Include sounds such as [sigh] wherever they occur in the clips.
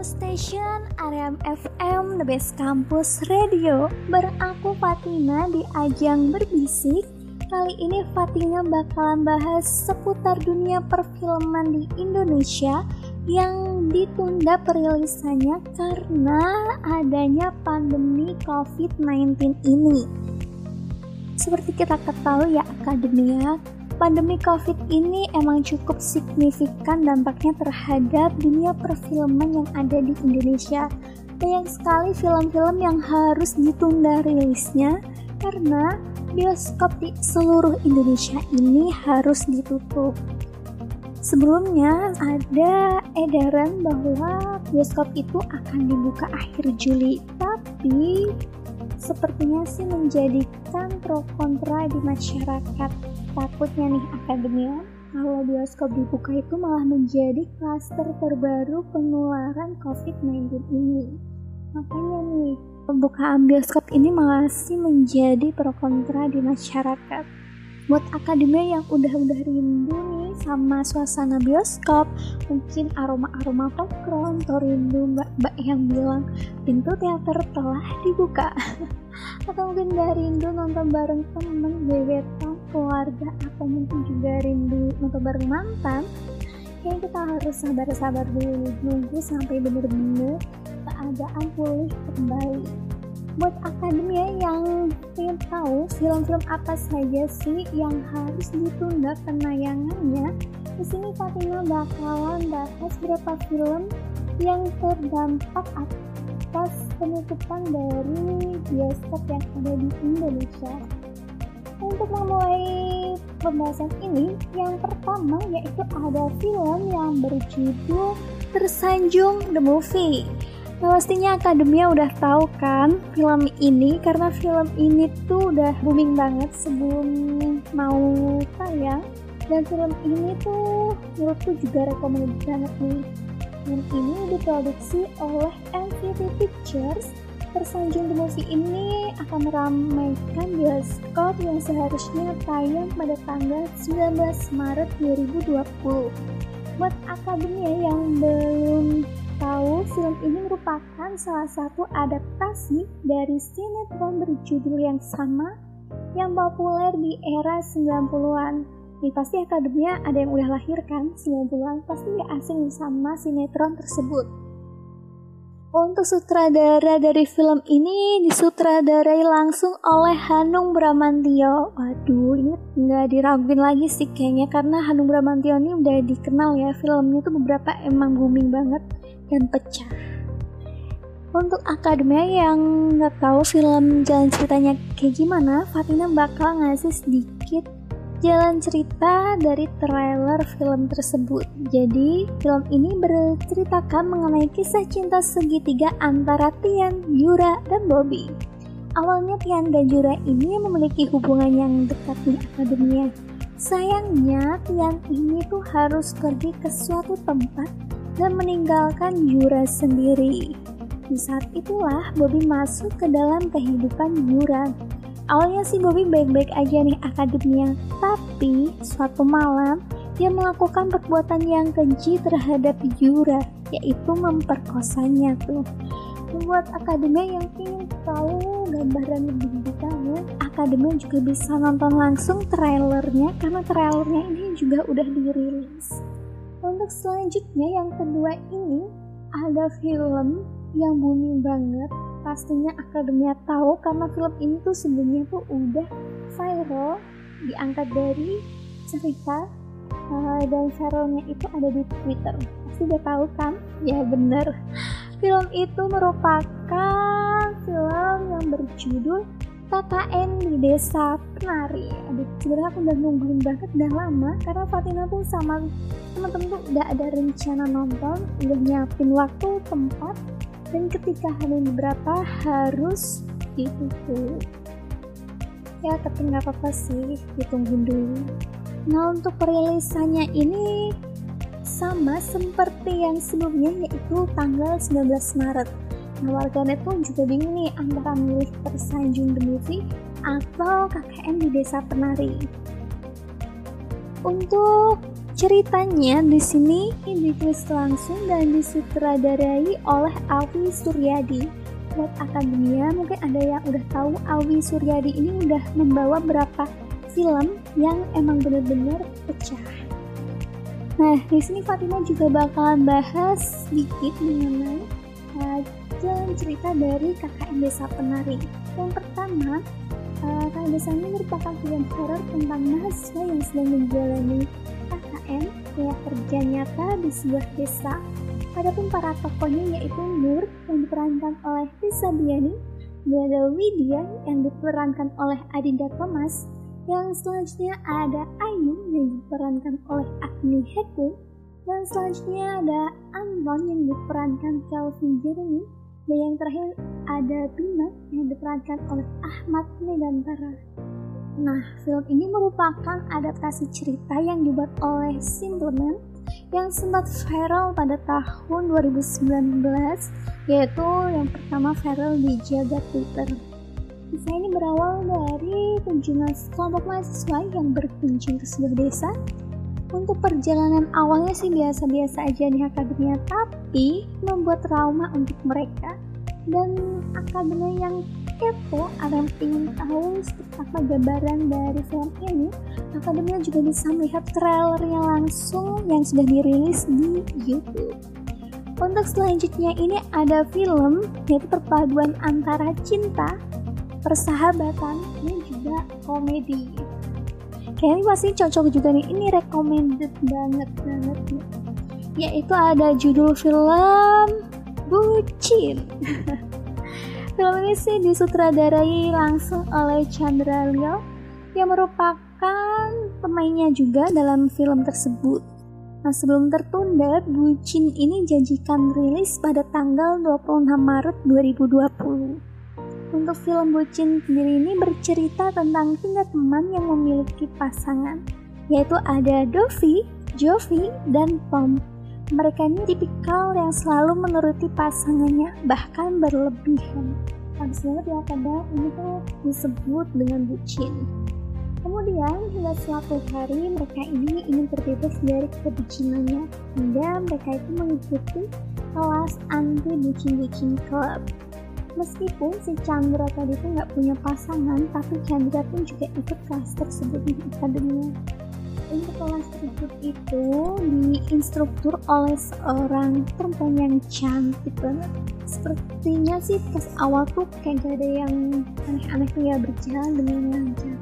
Campus Station, Area FM, The Best Campus Radio. Bareng aku Fatina di ajang berbisik. Kali ini Fatina bakalan bahas seputar dunia perfilman di Indonesia yang ditunda perilisannya karena adanya pandemi COVID-19 ini. Seperti kita ketahui ya akademia, pandemi COVID ini emang cukup signifikan dampaknya terhadap dunia perfilman yang ada di Indonesia. Banyak sekali film-film yang harus ditunda rilisnya karena bioskop di seluruh Indonesia ini harus ditutup. Sebelumnya ada edaran bahwa bioskop itu akan dibuka akhir Juli, tapi sepertinya sih menjadikan pro kontra di masyarakat Takutnya nih akademia, kalau bioskop dibuka itu malah menjadi klaster terbaru penularan COVID-19 ini. Makanya nih, pembukaan bioskop ini masih menjadi pro kontra di masyarakat. Buat akademia yang udah-udah rindu nih sama suasana bioskop, mungkin aroma-aroma popcorn, atau rindu mbak-mbak yang bilang pintu teater telah dibuka. [laughs] atau mungkin gak rindu nonton bareng temen, gebetan, keluarga atau mungkin juga rindu nonton bareng mantan kayaknya kita harus sabar-sabar dulu nunggu sampai bener-bener keadaan pulih kembali. Buat akademia yang ingin tahu film-film apa saja sih yang harus ditunda penayangannya di sini Fatima bakalan bahas beberapa film yang terdampak atas penutupan dari bioskop yang ada di Indonesia untuk memulai pembahasan ini, yang pertama yaitu ada film yang berjudul Tersanjung The Movie. Nah, pastinya Akademia udah tahu kan film ini karena film ini tuh udah booming banget sebelum mau tayang dan film ini tuh menurutku juga rekomendasi banget nih. Film ini diproduksi oleh MVT Pictures Tersanjung The Movie ini akan meramaikan bioskop yang seharusnya tayang pada tanggal 19 Maret 2020. Buat akademia yang belum tahu, film ini merupakan salah satu adaptasi dari sinetron berjudul yang sama yang populer di era 90-an. Nih pasti akademia ada yang udah lahir kan 90-an, pasti gak asing sama sinetron tersebut. Untuk sutradara dari film ini disutradarai langsung oleh Hanung Bramantio. Waduh, ini nggak diraguin lagi sih kayaknya karena Hanung Bramantio ini udah dikenal ya filmnya tuh beberapa emang booming banget dan pecah. Untuk akademia yang nggak tahu film jalan ceritanya kayak gimana, Fatina bakal ngasih sedikit jalan cerita dari trailer film tersebut. Jadi, film ini berceritakan mengenai kisah cinta segitiga antara Tian, Yura, dan Bobby. Awalnya Tian dan Yura ini memiliki hubungan yang dekat di akademia. Sayangnya, Tian ini tuh harus pergi ke suatu tempat dan meninggalkan Yura sendiri. Di saat itulah Bobby masuk ke dalam kehidupan Yura Awalnya sih Bobby baik-baik aja nih akademia, tapi suatu malam dia melakukan perbuatan yang keji terhadap Yura, yaitu memperkosanya tuh. Membuat akademia yang ingin tahu gambaran lebih detailnya, akademia juga bisa nonton langsung trailernya karena trailernya ini juga udah dirilis. Untuk selanjutnya yang kedua ini ada film yang booming banget pastinya akademia tahu karena film ini tuh sebelumnya tuh udah viral diangkat dari cerita uh, dan viralnya itu ada di Twitter. Pasti udah tahu kan? Ya bener. Film itu merupakan film yang berjudul KKN di Desa Penari. Aduh, sebenarnya aku udah nungguin banget udah lama. Karena Fatina tuh sama temen-temen tuh udah ada rencana nonton, udah nyiapin waktu, tempat, dan ketika hamil beberapa harus ditutup ya tapi nggak apa-apa sih ditunggu dulu. Nah untuk perilisannya ini sama seperti yang sebelumnya yaitu tanggal 19 Maret. Nah warganet pun juga bingung nih antara milih tersanjung the movie atau KKN di desa penari. Untuk ceritanya di sini ditulis langsung dan disutradarai oleh Awi Suryadi. Buat akademia, mungkin ada yang udah tahu Awi Suryadi ini udah membawa berapa film yang emang bener-bener pecah. Nah, di sini Fatima juga bakalan bahas sedikit mengenai uh, cerita dari KKN Desa Penari. Yang pertama, uh, KKN Desa ini merupakan film horor tentang mahasiswa yang sedang menjalani Kayak kerja nyata di sebuah desa. Adapun para tokohnya yaitu Nur yang diperankan oleh Risa Diani, dan ada Widya yang diperankan oleh Adinda Thomas, yang selanjutnya ada Ayu yang diperankan oleh Agni Heku, dan selanjutnya ada Anton yang diperankan Calvin Jeremy, dan yang terakhir ada Bima yang diperankan oleh Ahmad Medantara. Nah, film ini merupakan adaptasi cerita yang dibuat oleh Simpleman yang sempat viral pada tahun 2019 yaitu yang pertama viral di jagat Twitter. Kisah ini berawal dari kunjungan kelompok mahasiswa yang berkunjung ke sebuah desa. Untuk perjalanan awalnya sih biasa-biasa aja nih akademia, tapi membuat trauma untuk mereka. Dan akademia yang kepo yang ingin tahu apa gambaran dari film ini akademia juga bisa melihat trailernya langsung yang sudah dirilis di YouTube untuk selanjutnya ini ada film yaitu perpaduan antara cinta, persahabatan, dan juga komedi. Kayaknya pasti cocok juga nih, ini recommended banget banget nih. Yaitu ada judul film Bucin. Film ini sih disutradarai langsung oleh Chandra Leo yang merupakan pemainnya juga dalam film tersebut. Nah sebelum tertunda, Bucin ini janjikan rilis pada tanggal 26 Maret 2020. Untuk film Bucin sendiri ini bercerita tentang tiga teman yang memiliki pasangan, yaitu ada Dovi, Jovi, dan Tom. Mereka ini tipikal yang selalu menuruti pasangannya, bahkan berlebihan. Habis banget ya kadang ini tuh disebut dengan bucin. Kemudian hingga suatu hari mereka ini ingin terbebas dari kebucinannya hingga mereka itu mengikuti kelas anti bucin-bucin club. Meskipun si Chandra tadi itu nggak punya pasangan, tapi Chandra pun juga ikut kelas tersebut di akademinya untuk kelas tersebut itu diinstruktur oleh seorang perempuan yang cantik banget. Sepertinya sih pas awal tuh kayak gak ada yang aneh-aneh ya berjalan dengan lancar.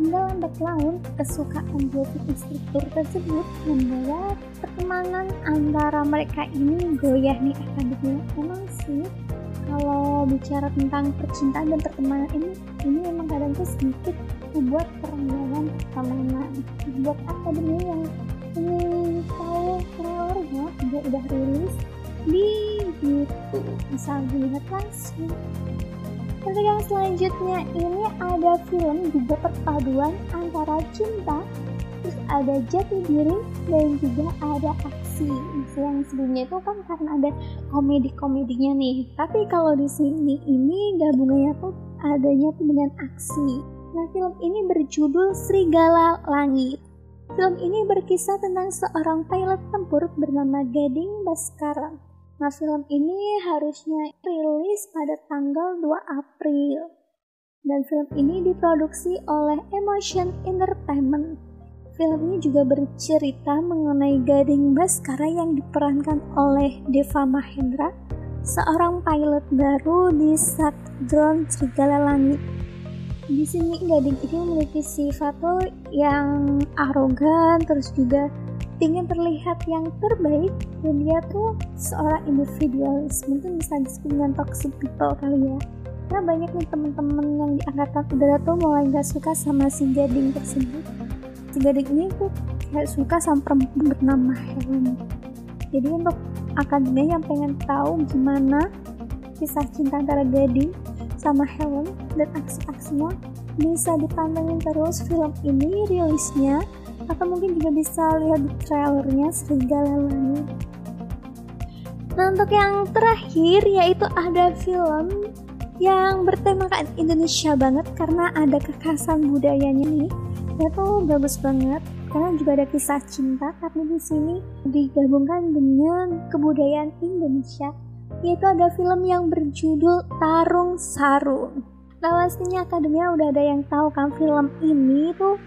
Hingga lambat laun kesukaan dua instruktur tersebut membawa pertemanan antara mereka ini goyah nih akademia memang sih kalau bicara tentang percintaan dan pertemanan ini ini memang kadang tuh sedikit membuat perempuan pertemanan buat akademi yang ingin tahu trailernya juga udah rilis di YouTube. Bisa dilihat langsung. Untuk yang selanjutnya ini ada film juga perpaduan antara cinta terus ada jati diri dan juga ada aksi. Yang sebelumnya itu kan karena ada komedi-komedinya nih. Tapi kalau di sini ini gabungannya tuh adanya dengan aksi. Nah film ini berjudul Serigala Langit. Film ini berkisah tentang seorang pilot tempur bernama Gading Baskara nah film ini harusnya rilis pada tanggal 2 April. Dan film ini diproduksi oleh Emotion Entertainment. Film ini juga bercerita mengenai Gading Baskara yang diperankan oleh Deva Mahendra, seorang pilot baru di Drone Serigala Langit. Di sini Gading ini memiliki sifat yang arogan, terus juga ingin terlihat yang terbaik. Dan dia tuh seorang individualis. Mungkin bisa disebut dengan toxic people kali ya. Karena banyak nih teman-teman yang di angkatan udara tuh mulai gak suka sama si Gading tersebut. Si gading ini tuh kayak suka sama perempuan bernama Helen jadi untuk akademia yang pengen tahu gimana kisah cinta antara gading sama Helen dan aksi-aksinya bisa dipantengin terus film ini rilisnya atau mungkin juga bisa lihat di trailernya Serigala Langit Nah untuk yang terakhir yaitu ada film yang bertemakan Indonesia banget karena ada kekhasan budayanya nih. Itu bagus banget karena juga ada kisah cinta tapi di sini digabungkan dengan kebudayaan Indonesia yaitu ada film yang berjudul Tarung Sarung. Nah pastinya akademia udah ada yang tahu kan film ini tuh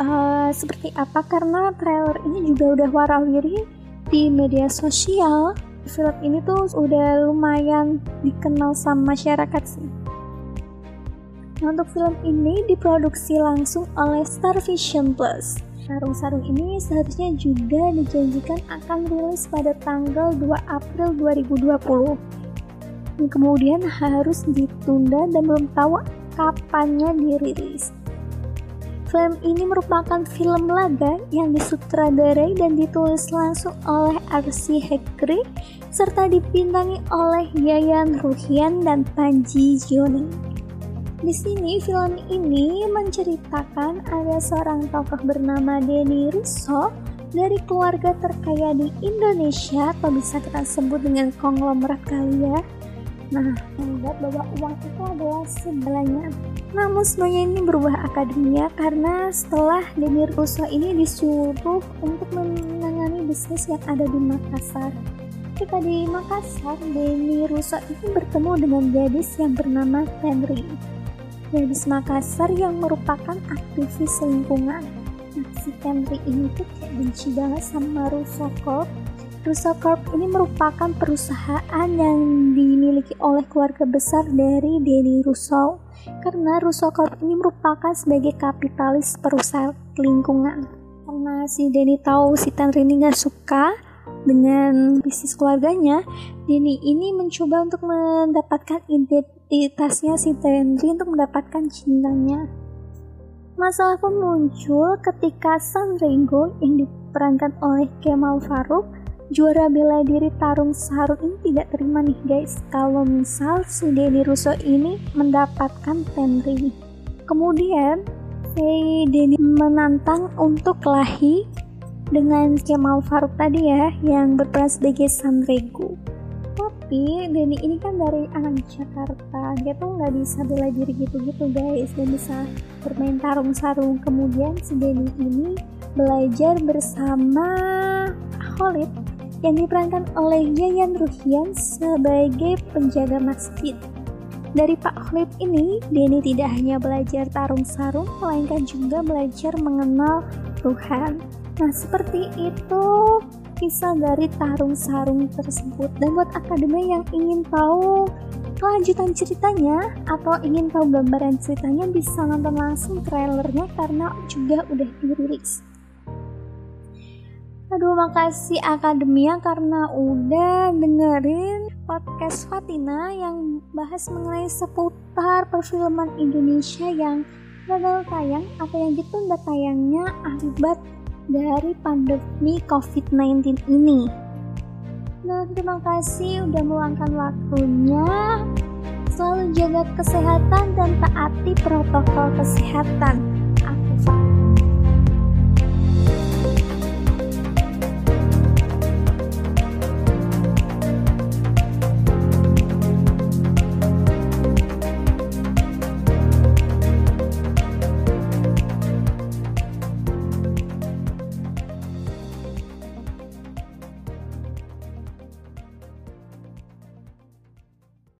uh, seperti apa karena trailer ini juga udah warawiri di media sosial. Film ini tuh udah lumayan dikenal sama masyarakat sih. Nah, untuk film ini diproduksi langsung oleh Star Vision Plus. Sarung-sarung ini seharusnya juga dijanjikan akan rilis pada tanggal 2 April 2020. Kemudian harus ditunda dan belum tahu kapannya dirilis. Film ini merupakan film laga yang disutradarai dan ditulis langsung oleh Arsi Hekri serta dipintangi oleh Yayan Ruhian dan Panji Joni. Di sini film ini menceritakan ada seorang tokoh bernama Denny Russo dari keluarga terkaya di Indonesia atau bisa kita sebut dengan konglomerat kali ya. Nah, menganggap bahwa uang itu adalah segalanya. Namun semuanya ini berubah akademia karena setelah Denny Russo ini disuruh untuk menangani bisnis yang ada di Makassar. Ketika di Makassar, Denny Russo ini bertemu dengan gadis yang bernama Henry gadis Makassar yang merupakan aktivis lingkungan. Nah, si Henry ini tuh kayak benci banget sama Russo Corp. Russo Corp ini merupakan perusahaan yang dimiliki oleh keluarga besar dari Denny Russo. Karena Russo Corp ini merupakan sebagai kapitalis perusahaan lingkungan. Karena si Denny tahu si Henry ini gak suka dengan bisnis keluarganya, Denny ini mencoba untuk mendapatkan identitas identitasnya si Tenri untuk mendapatkan cintanya. Masalah pun muncul ketika San Rengo yang diperankan oleh Kemal Faruk juara bela diri tarung sarung ini tidak terima nih guys kalau misal si Denny Russo ini mendapatkan Tenri. Kemudian si Denny menantang untuk kelahi dengan Kemal Faruk tadi ya yang berperan sebagai San Rengo tapi Denny ini kan dari anak Jakarta. Dia tuh nggak bisa bela diri gitu-gitu guys. Dan bisa bermain tarung sarung kemudian si Denny ini belajar bersama Khalid yang diperankan oleh Yayan Ruhian sebagai penjaga masjid. Dari Pak Khalid ini, Denny tidak hanya belajar tarung sarung, melainkan juga belajar mengenal Tuhan. Nah, seperti itu kisah dari tarung sarung tersebut. Dan buat akademi yang ingin tahu kelanjutan ceritanya atau ingin tahu gambaran ceritanya bisa nonton langsung trailernya karena juga udah dirilis. Aduh makasih Akademia karena udah dengerin podcast Fatina yang bahas mengenai seputar perfilman Indonesia yang gagal tayang atau yang ditunda tayangnya akibat dari pandemi COVID-19 ini. Nah, terima kasih udah meluangkan waktunya. Selalu jaga kesehatan dan taati protokol kesehatan.